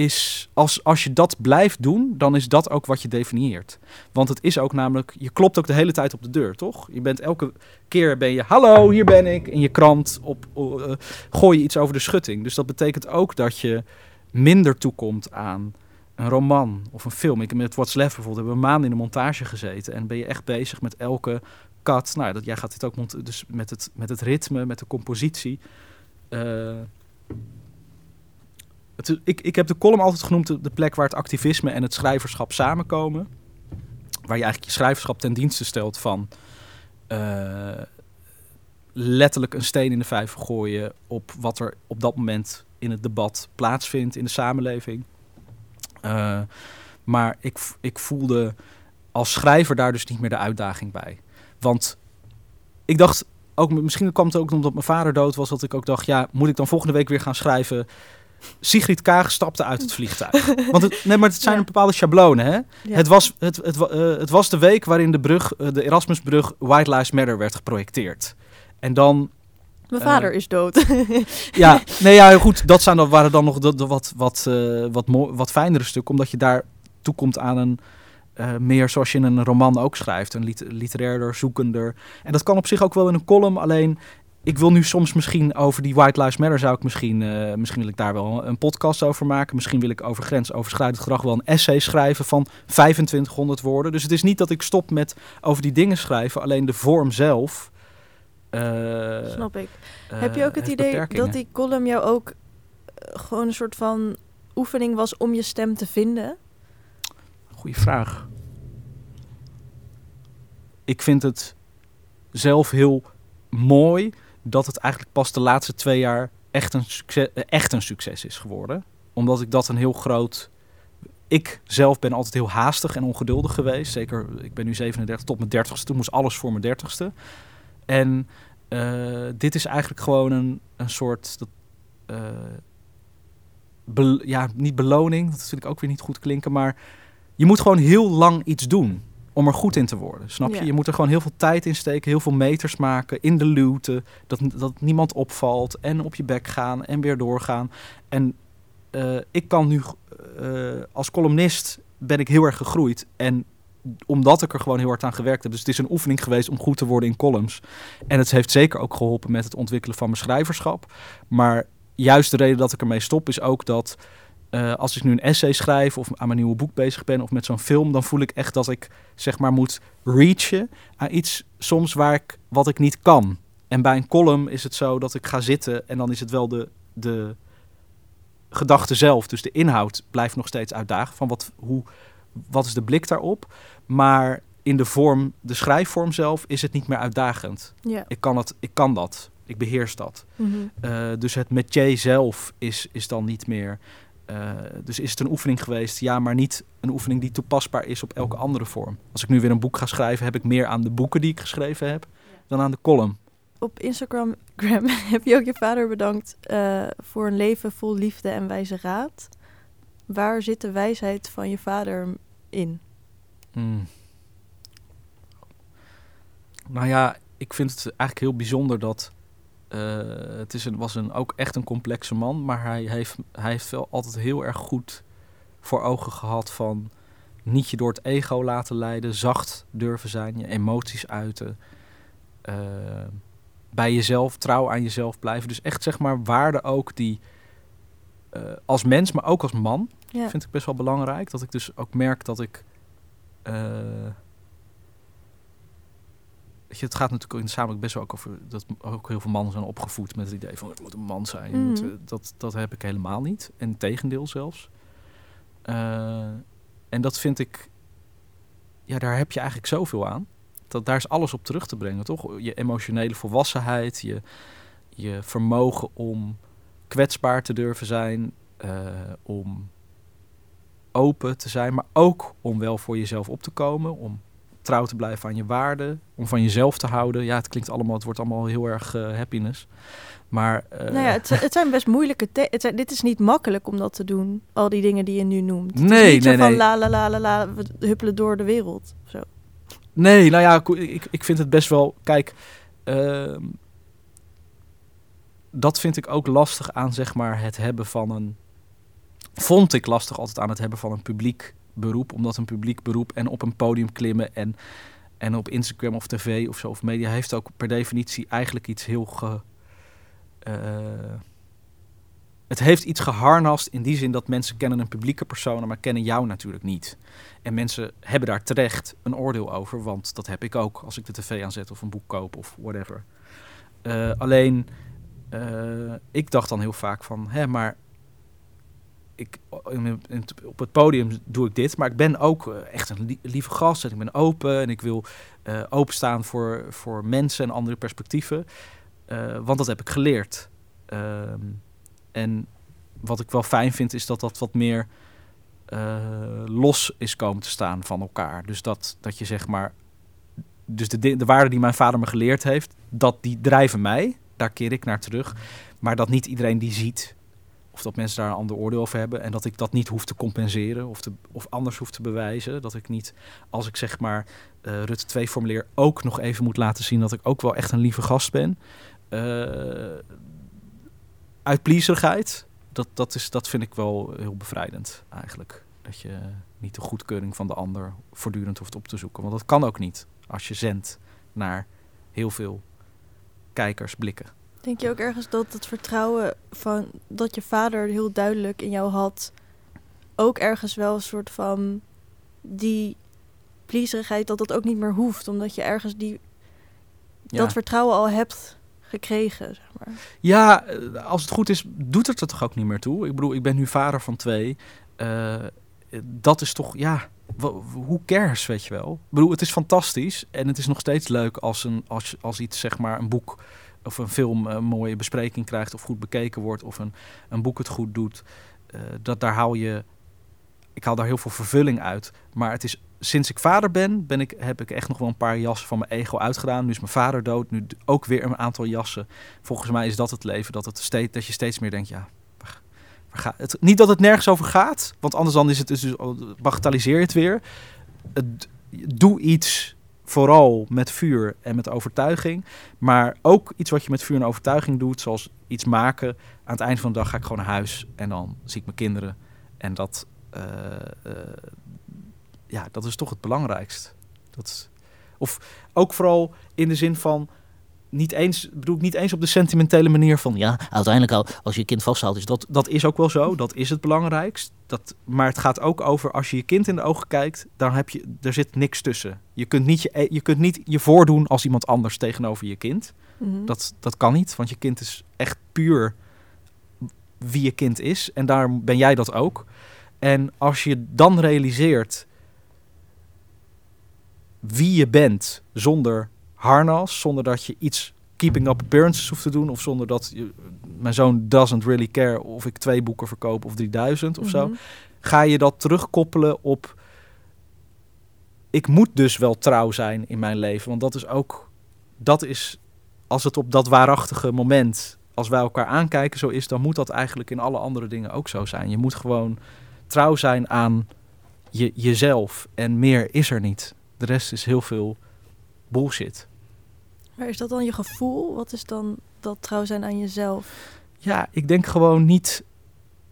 is, als, als je dat blijft doen, dan is dat ook wat je definieert. Want het is ook namelijk, je klopt ook de hele tijd op de deur, toch? Je bent elke keer ben je, hallo, hier ben ik, in je krant, op, uh, gooi je iets over de schutting. Dus dat betekent ook dat je minder toekomt aan een roman of een film. Ik met What's Left bijvoorbeeld, hebben we een maand in de montage gezeten en ben je echt bezig met elke cut. Nou, dat, jij gaat dit ook dus met het, met het ritme, met de compositie. Eh, ik, ik heb de column altijd genoemd de, plek waar het activisme en het schrijverschap samenkomen. Waar je eigenlijk je schrijverschap ten dienste stelt van eh, letterlijk een steen in de vijver gooien op wat er op dat moment in het debat plaatsvindt in de samenleving. Eh, maar ik, ik voelde als schrijver daar dus niet meer de uitdaging bij. Want ik dacht, ook, misschien kwam het ook omdat mijn vader dood was, dat ik ook dacht, ja, moet ik dan volgende week weer gaan schrijven? Sigrid Kaag stapte uit het vliegtuig. Want het, nee, maar het zijn Ja. bepaalde schablonen, hè? Ja. Het, was, het, het, eh, het was de week waarin de brug, eh, de Erasmusbrug White Lives Matter werd geprojecteerd. En dan Mijn Eh, vader is dood. ja, nee, ja, goed. Dat zijn waren dan nog de, de wat, wat, wat, wat fijnere stukken. Omdat je daar toekomt aan een meer zoals je in een roman ook schrijft. Een lit literairder, zoekender. En dat kan op zich ook wel in een column. Alleen, ik wil nu soms misschien over die White Lives Matter zou ik misschien... eh, misschien wil ik daar wel een podcast over maken. Misschien wil ik over grensoverschrijdend gedrag wel een essay schrijven van 2500 woorden. Dus het is niet dat ik stop met over die dingen schrijven. Alleen de vorm zelf... eh, Snap ik. eh, Heb je ook het idee dat die column jou ook gewoon een soort van oefening was om je stem te vinden? Goeie vraag. Ik vind het zelf heel mooi dat het eigenlijk pas de laatste twee jaar echt een succes, eh, echt een succes is geworden. Omdat ik dat een heel groot. Ik zelf ben altijd heel haastig en ongeduldig geweest. Zeker, ik ben nu 37 tot mijn 30ste. Toen moest alles voor mijn 30ste. En eh, dit is eigenlijk gewoon een, een soort. Dat, eh, ja, niet beloning, dat vind ik ook weer niet goed klinken. Maar je moet gewoon heel lang iets doen om er goed in te worden. Snap je? Ja. Je moet er gewoon heel veel tijd in steken, heel veel meters maken in de luwte. Dat, dat niemand opvalt en op je bek gaan en weer doorgaan. En eh, ik kan nu eh, als columnist ben ik heel erg gegroeid. En omdat ik er gewoon heel hard aan gewerkt heb. Dus het is een oefening geweest om goed te worden in columns. En het heeft zeker ook geholpen met het ontwikkelen van mijn schrijverschap. Maar juist de reden dat ik ermee stop is ook dat eh, als ik nu een essay schrijf of aan mijn nieuwe boek bezig ben of met zo'n film, dan voel ik echt dat ik zeg maar moet reachen aan iets soms waar ik wat ik niet kan. En bij een column is het zo dat ik ga zitten en dan is het wel de, de gedachte zelf, dus de inhoud blijft nog steeds uitdagen van wat, hoe, wat is de blik daarop. Maar in de vorm, de schrijfvorm zelf, is het niet meer uitdagend. Ik kan, het, ik kan dat. Ik beheers dat. Mhm. Eh, dus het métier zelf is, is dan niet meer. Eh, dus is het een oefening geweest? Ja, maar niet een oefening die toepasbaar is op elke andere vorm. Als ik nu weer een boek ga schrijven, heb ik meer aan de boeken die ik geschreven heb dan aan de column. Op Instagram Gram, heb je ook je vader bedankt eh, voor een leven vol liefde en wijze raad. Waar zit de wijsheid van je vader in? Hmm. Nou ja, ik vind het eigenlijk heel bijzonder dat. Eh, het is een, was een, ook echt een complexe man, maar hij heeft, hij heeft wel altijd heel erg goed voor ogen gehad van niet je door het ego laten leiden, zacht durven zijn, je emoties uiten, eh, bij jezelf, trouw aan jezelf blijven. Dus echt zeg maar waarden ook die eh, als mens, maar ook als man, Ja. vind ik best wel belangrijk. Dat ik dus ook merk dat ik. Het gaat natuurlijk in de samenleving best wel ook over dat ook heel veel mannen zijn opgevoed met het idee van ik moet een man zijn. Moet, Mhm. eh, dat, dat heb ik helemaal niet. En tegendeel zelfs. Eh, en dat vind ik. Ja, daar heb je eigenlijk zoveel aan. Dat, daar is alles op terug te brengen, toch? Je emotionele volwassenheid, je, je vermogen om kwetsbaar te durven zijn, eh, om open te zijn, maar ook om wel voor jezelf op te komen, om trouw te blijven aan je waarden, om van jezelf te houden. Ja, het klinkt allemaal, het wordt allemaal heel erg eh, happiness. Maar eh, nou ja, het, het zijn best moeilijke... Het zijn, dit is niet makkelijk om dat te doen, al die dingen die je nu noemt. Het Nee, niet zo van nee. la la la la la, we huppelen door de wereld. Zo. Nee, nou ja, ik, ik vind het best wel. Kijk, ehm, dat vind ik ook lastig aan zeg maar het hebben van een. Vond ik lastig altijd aan het hebben van een publiek beroep, omdat een publiek beroep en op een podium klimmen en, en op Instagram of tv of zo of media heeft ook per definitie eigenlijk iets heel ge, eh, het heeft iets geharnast in die zin dat mensen kennen een publieke persoon, maar kennen jou natuurlijk niet. En mensen hebben daar terecht een oordeel over, want dat heb ik ook als ik de tv aanzet of een boek koop of whatever. Uh, alleen, uh, ik dacht dan heel vaak van, hè, maar ik, op het podium doe ik dit, maar ik ben ook eh, echt een lieve gast en ik ben open en ik wil uh, openstaan voor, voor mensen en andere perspectieven, uh, want dat heb ik geleerd. Ehm, en wat ik wel fijn vind is dat dat wat meer los is komen te staan van elkaar. Dus dat, dat je zeg maar, dus de, de waarden die mijn vader me geleerd heeft, dat die drijven mij, daar keer ik naar terug, maar dat niet iedereen die ziet of dat mensen daar een ander oordeel over hebben. En dat ik dat niet hoef te compenseren of, te, of anders hoef te bewijzen. Dat ik niet, als ik zeg maar uh, Rutte 2 formuleer, ook nog even moet laten zien dat ik ook wel echt een lieve gast ben. Uh, uit plezierigheid. Dat, dat, is, dat vind ik wel heel bevrijdend eigenlijk. Dat je niet de goedkeuring van de ander voortdurend hoeft op te zoeken. Want dat kan ook niet als je zendt naar heel veel kijkers blikken. Denk je ook ergens dat het vertrouwen van dat je vader heel duidelijk in jou had, ook ergens wel een soort van die plezierigheid dat dat ook niet meer hoeft, omdat je ergens die dat vertrouwen al hebt gekregen, zeg maar. Ja, eh, als het goed is, doet het er toch ook niet meer toe. Ik bedoel, ik ben nu vader van twee. Uh, dat is toch, ja, hoe cares, weet je wel. Ik bedoel, het is fantastisch en het is nog steeds leuk als, een, als, als iets, zeg maar, een boek of een film een mooie bespreking krijgt of goed bekeken wordt of een, een boek het goed doet. Uh, dat daar haal je, ik haal daar heel veel vervulling uit. Maar het is sinds ik vader ben, ben ik, heb ik echt nog wel een paar jassen van mijn ego uitgedaan. Nu is mijn vader dood, nu ook weer een aantal jassen. Volgens mij is dat het leven, dat, het steeds, dat je steeds meer denkt, ja, waar, het? Niet dat het nergens over gaat, want anders dan is het dus, bagatelliseer je het weer. Het, doe iets vooral met vuur en met overtuiging. Maar ook iets wat je met vuur en overtuiging doet, zoals iets maken. Aan het eind van de dag ga ik gewoon naar huis en dan zie ik mijn kinderen. En dat, uh, uh, ja, dat is toch het belangrijkst. Dat, of ook vooral in de zin van niet eens, bedoel ik niet eens op de sentimentele manier van ja, uiteindelijk al als je je kind vasthoudt, is dat, dat is ook wel zo, dat is het belangrijkst. Dat, maar het gaat ook over als je je kind in de ogen kijkt, dan heb je, er zit niks tussen. Je kunt niet je, je, kunt niet je voordoen als iemand anders tegenover je kind. Mhm. dat, dat kan niet, want je kind is echt puur wie je kind is en daar ben jij dat ook. En als je dan realiseert wie je bent zonder harnas, zonder dat je iets keeping up appearances hoeft te doen, of zonder dat je, mijn zoon doesn't really care of ik twee boeken verkoop of 3000 of zo, mhm. ga je dat terugkoppelen op ik moet dus wel trouw zijn in mijn leven, want dat is ook dat is als het op dat waarachtige moment als wij elkaar aankijken zo is, dan moet dat eigenlijk in alle andere dingen ook zo zijn. Je moet gewoon trouw zijn aan je, jezelf en meer is er niet. De rest is heel veel bullshit. Maar is dat dan je gevoel? Wat is dan dat trouw zijn aan jezelf? Ja, ik denk gewoon niet...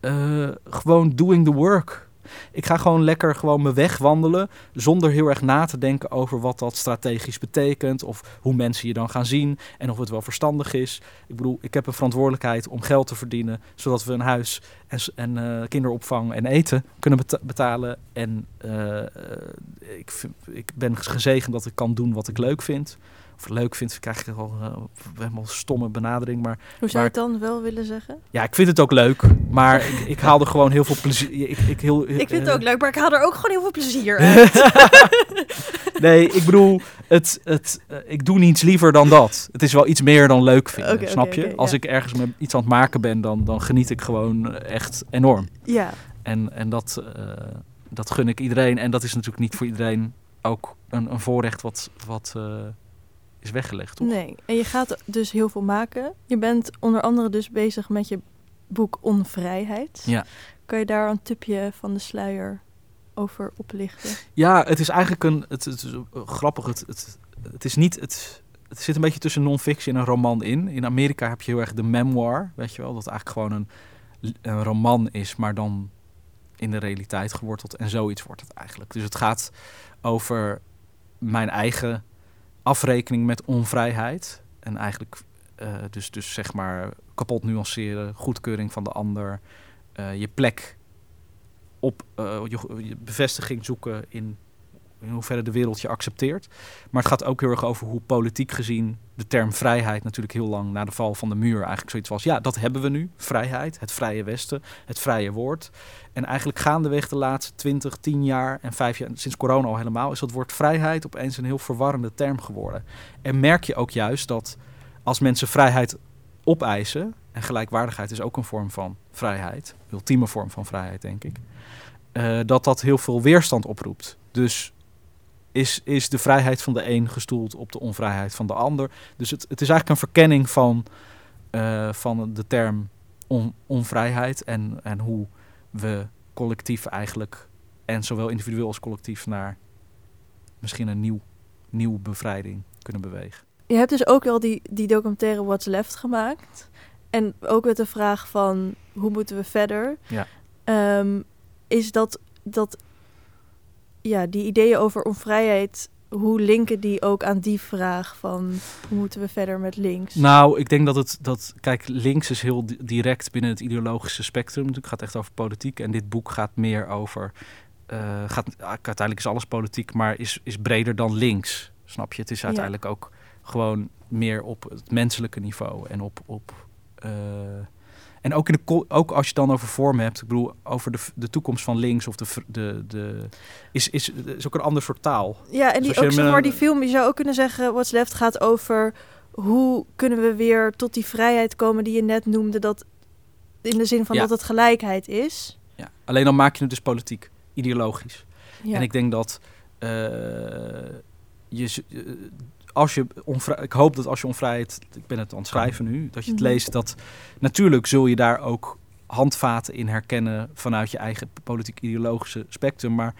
Uh, gewoon doing the work. Ik ga gewoon lekker gewoon mijn weg wandelen. Zonder heel erg na te denken over wat dat strategisch betekent. Of hoe mensen je dan gaan zien. En of het wel verstandig is. Ik bedoel, ik heb een verantwoordelijkheid om geld te verdienen. Zodat we een huis en, en uh, kinderopvang en eten kunnen betalen. En uh, ik, ik ben gezegend dat ik kan doen wat ik leuk vind of leuk vind, krijg ik al uh, helemaal stomme benadering. Maar, Hoe zou je het dan wel willen zeggen? Ja, ik vind het ook leuk, maar ik, ik haal er gewoon heel veel plezier. Ik, ik, heel, ik vind het ook leuk, maar ik haal er ook gewoon heel veel plezier uit. nee, ik bedoel, het, het, uh, ik doe niets liever dan dat. Het is wel iets meer dan leuk vinden, snap je? Als ik ergens met iets aan het maken ben, dan, dan geniet ik gewoon echt enorm. Ja. En, en dat, uh, dat gun ik iedereen. En dat is natuurlijk niet voor iedereen ook een, een voorrecht wat, wat is weggelegd, toch? Nee, en je gaat dus heel veel maken. Je bent onder andere dus bezig met je boek Onvrijheid. Ja. Kan je daar een tipje van de sluier over oplichten? Ja, het is eigenlijk een... Het, het is grappig, het, het, het is niet... Het, het zit een beetje tussen non-fiction en een roman in. In Amerika heb je heel erg de memoir, weet je wel. Dat eigenlijk gewoon een, een roman is, maar dan in de realiteit geworteld. En zoiets wordt het eigenlijk. Dus het gaat over mijn eigen afrekening met onvrijheid. En eigenlijk eh, dus, dus zeg maar kapot nuanceren, goedkeuring van de ander, eh, je plek op eh, je, je bevestiging zoeken in, in hoeverre de wereld je accepteert. Maar het gaat ook heel erg over hoe politiek gezien de term vrijheid natuurlijk heel lang na de val van de muur eigenlijk zoiets was. Ja, dat hebben we nu. Vrijheid, het vrije Westen, het vrije woord. En eigenlijk gaandeweg de laatste 20, 10 jaar en 5 jaar, sinds corona al helemaal, is dat woord vrijheid opeens een heel verwarrende term geworden. En merk je ook juist dat als mensen vrijheid opeisen, en gelijkwaardigheid is ook een vorm van vrijheid, ultieme vorm van vrijheid, denk ik, eh, dat dat heel veel weerstand oproept. Dus is, is de vrijheid van de een gestoeld op de onvrijheid van de ander. Dus het, het is eigenlijk een verkenning van, eh, van de term on, onvrijheid en, en hoe we collectief eigenlijk, en zowel individueel als collectief, naar misschien een nieuw, nieuwe bevrijding kunnen bewegen. Je hebt dus ook wel die, die documentaire What's Left gemaakt. En ook met de vraag van hoe moeten we verder? Ja. Ehm, is dat, dat ja, die ideeën over onvrijheid, hoe linken die ook aan die vraag van hoe moeten we verder met links? Nou, ik denk dat het, dat, kijk, links is heel di- direct binnen het ideologische spectrum. Het gaat echt over politiek. En dit boek gaat meer over, eh, gaat, uiteindelijk is alles politiek, maar is, is breder dan links. Snap je? Het is Ja. uiteindelijk ook gewoon meer op het menselijke niveau en op. op eh, en ook, in de, ook als je het dan over vorm hebt, ik bedoel, over de, de toekomst van links of de, de, de is, is, is ook een ander soort taal. Ja, en Dus die, ook zeg maar een- die film, je zou ook kunnen zeggen, What's Left gaat over hoe kunnen we weer tot die vrijheid komen die je net noemde, dat in de zin van Ja. dat het gelijkheid is. Ja. Alleen dan maak je het dus politiek, ideologisch. Ja. En ik denk dat eh, je, eh, als je onvrij, ik hoop dat als je onvrijheid, ik ben het aan het schrijven nu, dat je het Mhm. leest, dat natuurlijk zul je daar ook handvaten in herkennen vanuit je eigen politiek-ideologische spectrum. Maar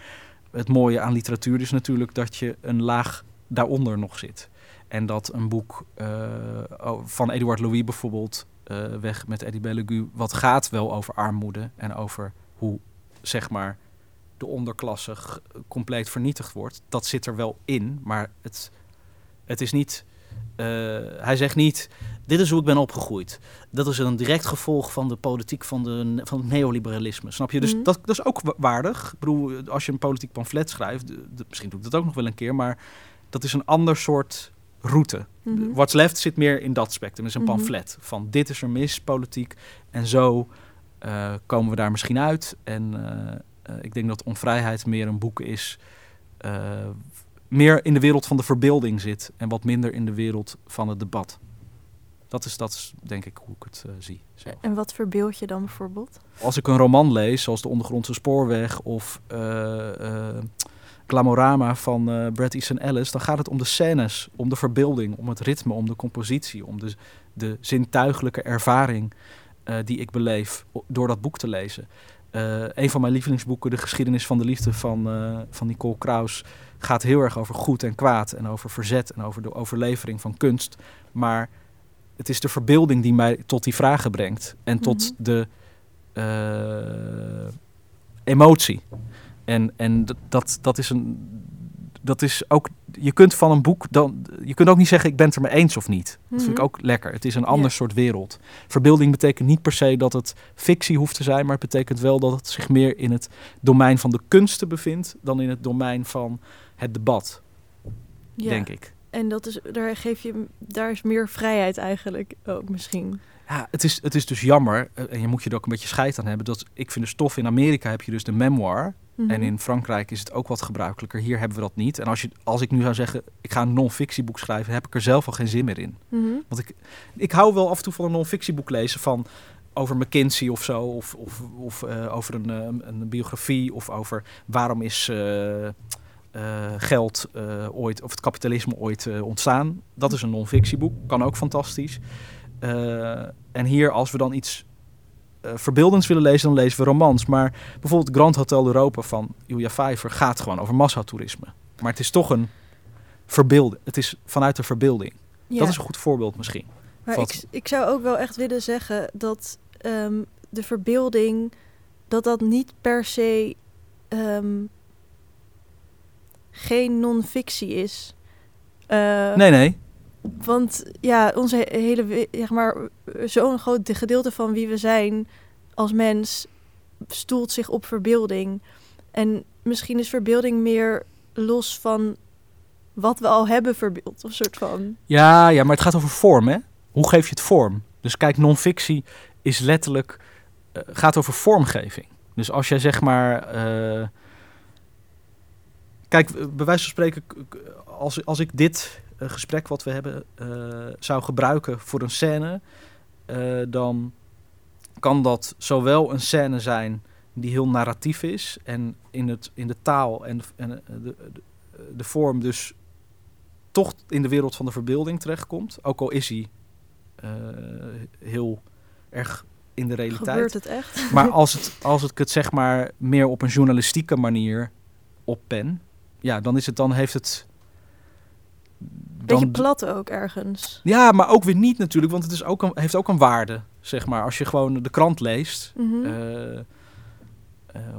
het mooie aan literatuur is natuurlijk dat je een laag daaronder nog zit. En dat een boek eh, van Edouard Louis bijvoorbeeld, eh, Weg met Eddie Bellegu, wat gaat wel over armoede en over hoe, zeg maar, de onderklasse compleet vernietigd wordt. Dat zit er wel in, maar het, het is niet. eh, hij zegt niet: Dit is hoe ik ben opgegroeid. Dat is een direct gevolg van de politiek van, de, van het neoliberalisme. Snap je? Dus Mhm. dat, dat is ook wa- waardig. Ik bedoel, als je een politiek pamflet schrijft, de- de- misschien doe ik dat ook nog wel een keer, maar dat is een ander soort route. Mhm. What's Left zit meer in dat spectrum. Is een Mhm. pamflet van dit is er mis, politiek. En zo eh, komen we daar misschien uit. En eh, ik denk dat onvrijheid meer een boek is. Eh, meer in de wereld van de verbeelding zit. En wat minder in de wereld van het debat. Dat is, dat is denk ik hoe ik het eh, zie. zelf. En wat verbeeld je dan bijvoorbeeld? Als ik een roman lees, zoals De Ondergrondse Spoorweg of eh eh, Glamorama van eh Bret Easton Ellis, dan gaat het om de scènes, om de verbeelding, om het ritme, om de compositie, om de, de zintuigelijke ervaring eh, die ik beleef door dat boek te lezen. Eh, een van mijn lievelingsboeken, De Geschiedenis van de Liefde van, eh, van Nicole Kraus, gaat heel erg over goed en kwaad en over verzet en over de overlevering van kunst. Maar het is de verbeelding die mij tot die vragen brengt en tot Mhm. de eh, emotie. En, en dat, dat is een. Dat is ook. Je kunt van een boek dan. Je kunt ook niet zeggen: ik ben het er mee eens of niet. Dat vind ik Mhm. ook lekker. Het is een ander Ja. soort wereld. Verbeelding betekent niet per se dat het fictie hoeft te zijn, maar het betekent wel dat het zich meer in het domein van de kunsten bevindt dan in het domein van het debat, Ja. denk ik. En dat is, daar, geef je, daar is meer vrijheid eigenlijk ook misschien. Ja, het is, het is dus jammer, eh, en je moet je er ook een beetje scheid aan hebben, dat ik vind de stof in Amerika heb je dus de memoir, Mhm. En in Frankrijk is het ook wat gebruikelijker. Hier hebben we dat niet. En als, je, als ik nu zou zeggen, ik ga een non-fictieboek schrijven, heb ik er zelf al geen zin meer in. Mhm. Want ik, ik hou wel af en toe van een non-fictieboek lezen van over McKinsey of zo. Of, of, of eh, over een, eh, een biografie. Of over waarom is eh, geld eh, ooit, of het kapitalisme ooit eh, ontstaan. Dat is een non-fictieboek. Kan ook fantastisch. En hier, als we dan iets verbeeldends willen lezen, dan lezen we romans. Maar bijvoorbeeld Grand Hotel Europa van Ilja Vijver gaat gewoon over massatoerisme. Maar het is toch een verbeelding. Het is vanuit de verbeelding. Ja. Dat is een goed voorbeeld misschien. Maar ik, ik zou ook wel echt willen zeggen dat ehm, de verbeelding, dat dat niet per se ehm, geen non-fictie is. Eh, Nee, nee. Want ja, onze he- hele, zeg maar, zo'n groot gedeelte van wie we zijn als mens stoelt zich op verbeelding. En misschien is verbeelding meer los van wat we al hebben verbeeld, of soort van. Ja, ja, maar het gaat over vorm, hè? Hoe geef je het vorm? Dus kijk, non-fictie is letterlijk... eh, gaat over vormgeving. Dus als jij zeg maar... eh, kijk, eh, bij wijze van spreken... Als, als ik dit eh, gesprek wat we hebben eh, zou gebruiken voor een scène... dan kan dat zowel een scène zijn die heel narratief is... en in, het, in de taal en, de, en de, de, de vorm dus toch in de wereld van de verbeelding terechtkomt. Ook al is hij heel erg in de realiteit. Gebeurt het echt? Maar als, het, als ik het zeg maar meer op een journalistieke manier oppen, ja, dan is het dan heeft het. Beetje Dan, plat ook ergens. ja, maar ook weer niet natuurlijk, want het is ook een, heeft ook een waarde, zeg maar. Als je gewoon de krant leest Mhm, eh, eh,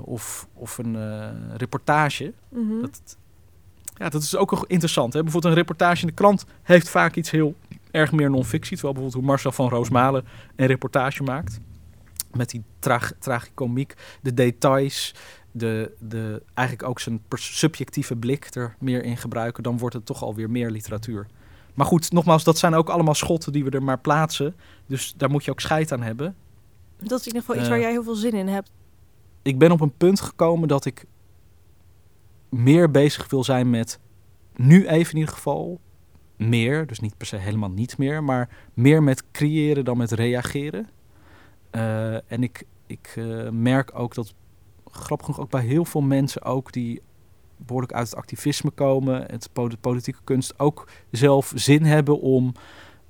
of, of een eh, reportage, mhm. dat, ja, dat is ook interessant. Hè? Bijvoorbeeld een reportage in de krant heeft vaak iets heel erg meer non-fictie. Terwijl bijvoorbeeld hoe Marcel van Roosmalen een reportage maakt. Met die trag, tragicomiek, de details, de, de, eigenlijk ook zijn subjectieve blik er meer in gebruiken. Dan wordt het toch alweer meer literatuur. Maar goed, nogmaals, dat zijn ook allemaal schotten die we er maar plaatsen. Dus daar moet je ook scheid aan hebben. Dat is in ieder geval iets Eh, waar jij heel veel zin in hebt. ik ben op een punt gekomen dat ik meer bezig wil zijn met, nu even in ieder geval, meer, dus niet per se helemaal niet meer, maar meer met creëren dan met reageren. Eh, en ik, ik eh, merk ook dat, grappig genoeg, ook bij heel veel mensen ook die behoorlijk uit het activisme komen, het politieke kunst, ook zelf zin hebben om...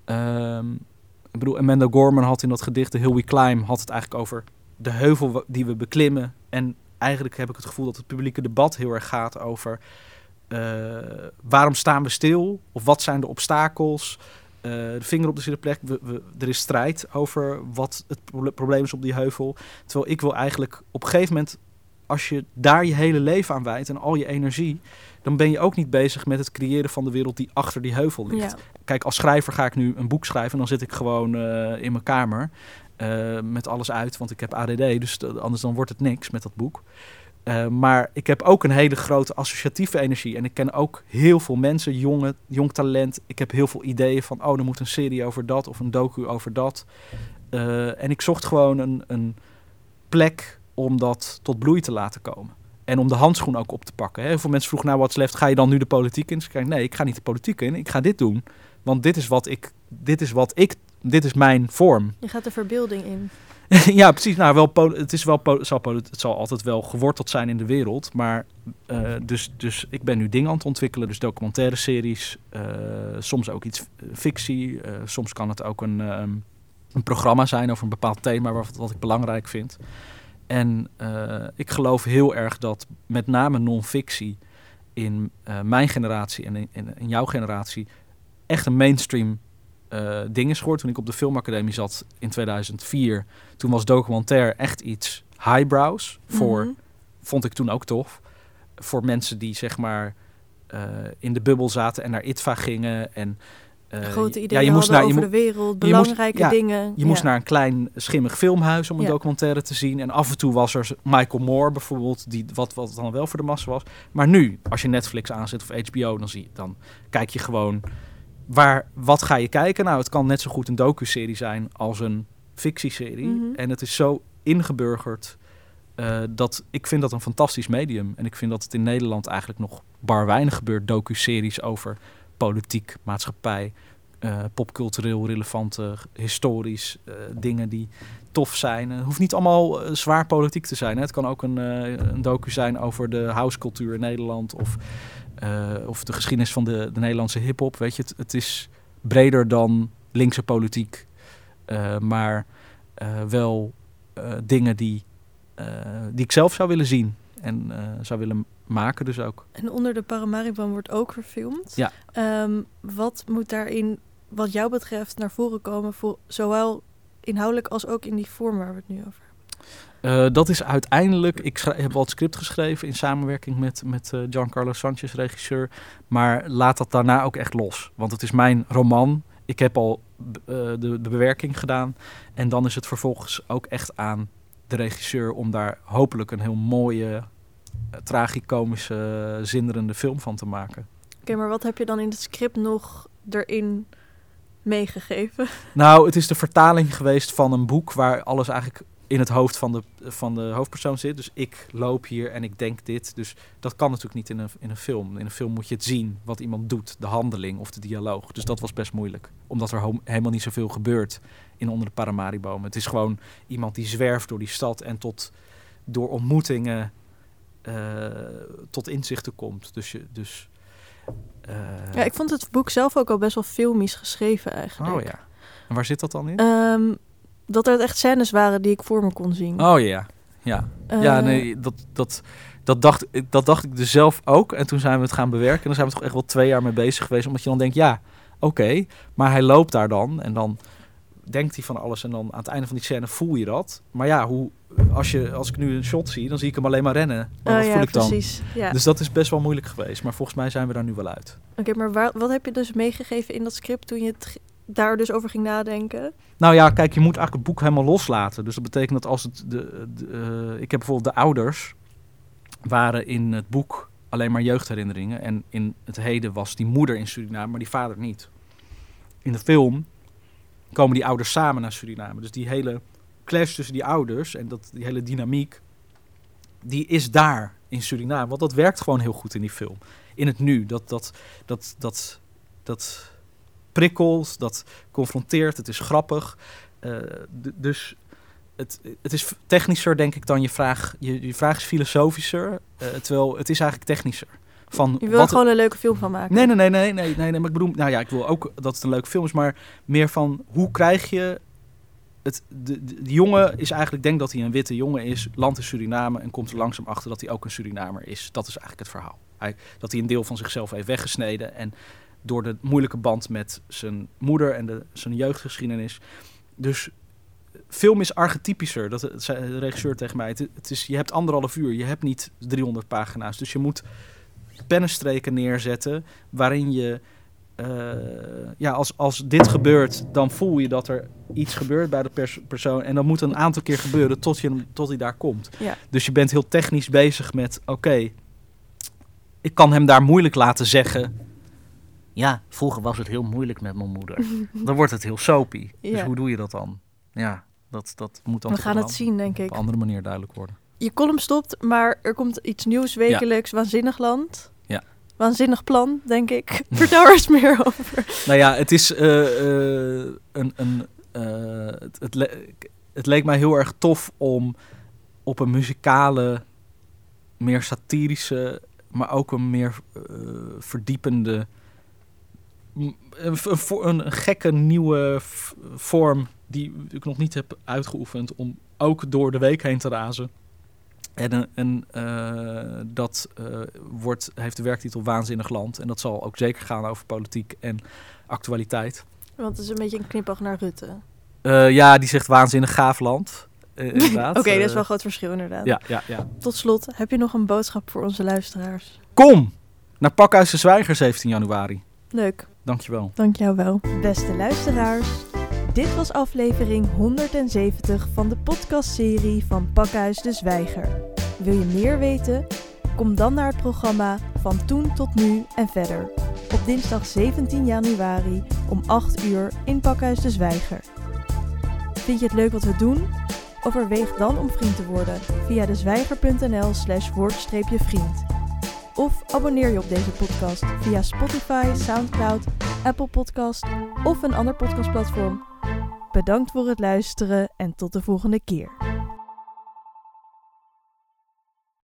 ehm, ik bedoel, Amanda Gorman had in dat gedicht The Hill We Climb, had het eigenlijk over de heuvel die we beklimmen. En eigenlijk heb ik het gevoel dat het publieke debat heel erg gaat over eh, waarom staan we stil? Of wat zijn de obstakels? Eh, de vinger op de zere plek. We, we, er is strijd over wat het proble- probleem is op die heuvel. Terwijl ik wil eigenlijk op een gegeven moment, als je daar je hele leven aan wijdt en al je energie, dan ben je ook niet bezig met het creëren van de wereld die achter die heuvel ligt Ja. kijk, als schrijver ga ik nu een boek schrijven. En dan zit ik gewoon eh, in mijn kamer eh, met alles uit, want ik heb ADD. Dus anders dan wordt het niks met dat boek. Eh, maar ik heb ook een hele grote associatieve energie. En ik ken ook heel veel mensen, jonge, jong talent. Ik heb heel veel ideeën van, oh, er moet een serie over dat of een docu over dat. En ik zocht gewoon een, een plek om dat tot bloei te laten komen. En om de handschoen ook op te pakken. Heel veel mensen vroegen, nou, wat left, ga je dan nu de politiek in? Dus ik zei, nee, ik ga niet de politiek in. Ik ga dit doen. Want dit is wat ik, dit is wat ik, dit is mijn vorm. Je gaat de verbeelding in. ja, precies. Nou, wel, het, is wel, het, zal het zal altijd wel geworteld zijn in de wereld. Maar eh, dus, dus ik ben nu dingen aan het ontwikkelen. Dus documentaire series. eh, soms ook iets eh, fictie. soms kan het ook een, ehm, een programma zijn over een bepaald thema wat, wat ik belangrijk vind. En eh, ik geloof heel erg dat met name non-fictie in eh, mijn generatie en in, in, in jouw generatie echt een mainstream eh, ding is geworden. Toen ik op de filmacademie zat in 2004, toen was documentaire echt iets highbrows. Voor, Mhm. vond ik toen ook tof. Voor mensen die zeg maar in de bubbel zaten en naar ITVA gingen. En, eh, Grote ja, ideeën je moest naar, over de wereld, je moest- belangrijke ja, dingen. je moest Ja. naar een klein schimmig filmhuis om een Ja. documentaire te zien. En af en toe was er Michael Moore bijvoorbeeld, die, wat, wat dan wel voor de massa was. Maar nu, als je Netflix aanzet of HBO, dan, zie je, dan kijk je gewoon... Waar, wat ga je kijken? Nou, het kan net zo goed een docu-serie zijn als een fictieserie. Mhm. En het is zo ingeburgerd eh, dat ik vind dat een fantastisch medium. En ik vind dat het in Nederland eigenlijk nog bar weinig gebeurt. Docu-series over politiek, maatschappij, eh, popcultureel relevante, historisch eh, dingen die tof zijn. Het hoeft niet allemaal eh, zwaar politiek te zijn. Hè. Het kan ook een, eh, een docu zijn over de housecultuur in Nederland of, eh, of de geschiedenis van de, de Nederlandse hip-hop. Weet je, het, is breder dan linkse politiek, eh, maar eh, wel eh, dingen die, eh, die ik zelf zou willen zien en eh, zou willen maken, dus ook. En onder de Paramaribo wordt ook verfilmd. Ja. Ehm, wat moet daarin, wat jou betreft, naar voren komen, voor, zowel inhoudelijk als ook in die vorm waar we het nu over hebben? Eh, dat is uiteindelijk. Ik heb wel het script geschreven in samenwerking met, met eh, Giancarlo Sanchez, regisseur. Maar laat dat daarna ook echt los. Want het is mijn roman. Ik heb al eh, de, de bewerking gedaan. En dan is het vervolgens ook echt aan de regisseur om daar hopelijk een heel mooie, tragicomische, zinderende film van te maken. Oké, maar wat heb je dan in het script nog erin meegegeven? Nou, het is de vertaling geweest van een boek waar alles eigenlijk in het hoofd van de, van de hoofdpersoon zit. Dus ik loop hier en ik denk dit. Dus dat kan natuurlijk niet in een, in een film. In een film moet je het zien wat iemand doet, de handeling of de dialoog. Dus dat was best moeilijk. Omdat er helemaal niet zoveel gebeurt in onder de Paramaribomen. Het is gewoon iemand die zwerft door die stad en tot door ontmoetingen uh, tot inzichten komt. Dus je, dus. Uh, ja, ik vond het boek zelf ook al best wel filmisch geschreven eigenlijk. Oh ja. En waar zit dat dan in? Um, dat er echt scènes waren die ik voor me kon zien. Oh ja, ja. Uh, ja, nee, dat, dat, dat, dacht, dat dacht ik dus zelf ook. En toen zijn we het gaan bewerken. En daar zijn we toch echt wel twee jaar mee bezig geweest. Omdat je dan denkt, ja, oké. Okay, maar hij loopt daar dan. En dan denkt hij van alles. En dan aan het einde van die scène voel je dat. Maar ja, hoe, als, je, als ik nu een shot zie, dan zie ik hem alleen maar rennen. Maar oh, wat ja, voel ik dan? Precies, ja. Dus dat is best wel moeilijk geweest. Maar volgens mij zijn we daar nu wel uit. Oké, okay, maar waar, wat heb je dus meegegeven in dat script toen je het daar dus over ging nadenken? Nou ja, kijk, je moet eigenlijk het boek helemaal loslaten. Dus dat betekent dat als het. De, de uh, ik heb bijvoorbeeld de ouders. waren in het boek alleen maar jeugdherinneringen. En in het heden was die moeder in Suriname, maar die vader niet. In de film komen die ouders samen naar Suriname. Dus die hele clash tussen die ouders en dat, die hele dynamiek. die is daar in Suriname. Want dat werkt gewoon heel goed in die film. In het nu. Dat. dat, dat, dat, dat prikkelt, dat confronteert, het is grappig. Uh, dus het, het is technischer, denk ik, dan je vraag. Je, je vraag is filosofischer, uh, terwijl het is eigenlijk technischer. Van je wil er gewoon een leuke film van maken. Nee, nee, nee, nee, nee, nee, nee, maar ik bedoel, nou ja, ik wil ook dat het een leuke film is, maar meer van hoe krijg je het, de, de, de jongen is eigenlijk, denk dat hij een witte jongen is, landt in Suriname en komt er langzaam achter dat hij ook een Surinamer is. Dat is eigenlijk het verhaal. Hij, dat hij een deel van zichzelf heeft weggesneden en door de moeilijke band met zijn moeder en de, zijn jeugdgeschiedenis. Dus film is archetypischer. Dat zei de regisseur tegen mij. Het, het is, je hebt anderhalf uur, je hebt niet 300 pagina's. Dus je moet pennenstreken neerzetten waarin je... Uh, ja, als, als dit gebeurt, dan voel je dat er iets gebeurt bij de pers persoon. En dat moet een aantal keer gebeuren tot, je, tot hij daar komt. Ja. Dus je bent heel technisch bezig met... Oké, okay, ik kan hem daar moeilijk laten zeggen... Ja, vroeger was het heel moeilijk met mijn moeder. dan wordt het heel soapy. Ja. Dus hoe doe je dat dan? Ja, dat, dat moet dan We gaan het zien, denk ik. op een andere manier duidelijk worden. Je column stopt, maar er komt iets nieuws wekelijks. Ja. Waanzinnig land. Ja. Waanzinnig plan, denk ik. Vertel er eens meer over. Nou ja, het is uh, uh, een... een uh, het, het, le het leek mij heel erg tof om op een muzikale, meer satirische, maar ook een meer verdiepende een, een, een, gekke nieuwe vorm die ik nog niet heb uitgeoefend om ook door de week heen te razen. En, en uh, dat uh, wordt, heeft de werktitel Waanzinnig Land. En dat zal ook zeker gaan over politiek en actualiteit. Want het is een beetje een knipoog naar Rutte. Uh, ja, die zegt Waanzinnig Gaaf Land. inderdaad. Oké, okay, dat is wel een groot verschil inderdaad. Ja, ja, ja. Tot slot, heb je nog een boodschap voor onze luisteraars? Kom naar Pakhuis de Zwijger 17 januari. Leuk. Dankjewel. Dank jou wel. Beste luisteraars, dit was aflevering 170 van de podcastserie van Pakhuis de Zwijger. Wil je meer weten? Kom dan naar het programma Van Toen tot Nu en Verder. Op dinsdag 17 januari om 8 uur in Pakhuis de Zwijger. Vind je het leuk wat we doen? Overweeg dan om vriend te worden via dezwijger.nl slash woord-vriend. Of abonneer je op deze podcast via Spotify, Soundcloud, Apple Podcast of een ander podcastplatform. Bedankt voor het luisteren en tot de volgende keer.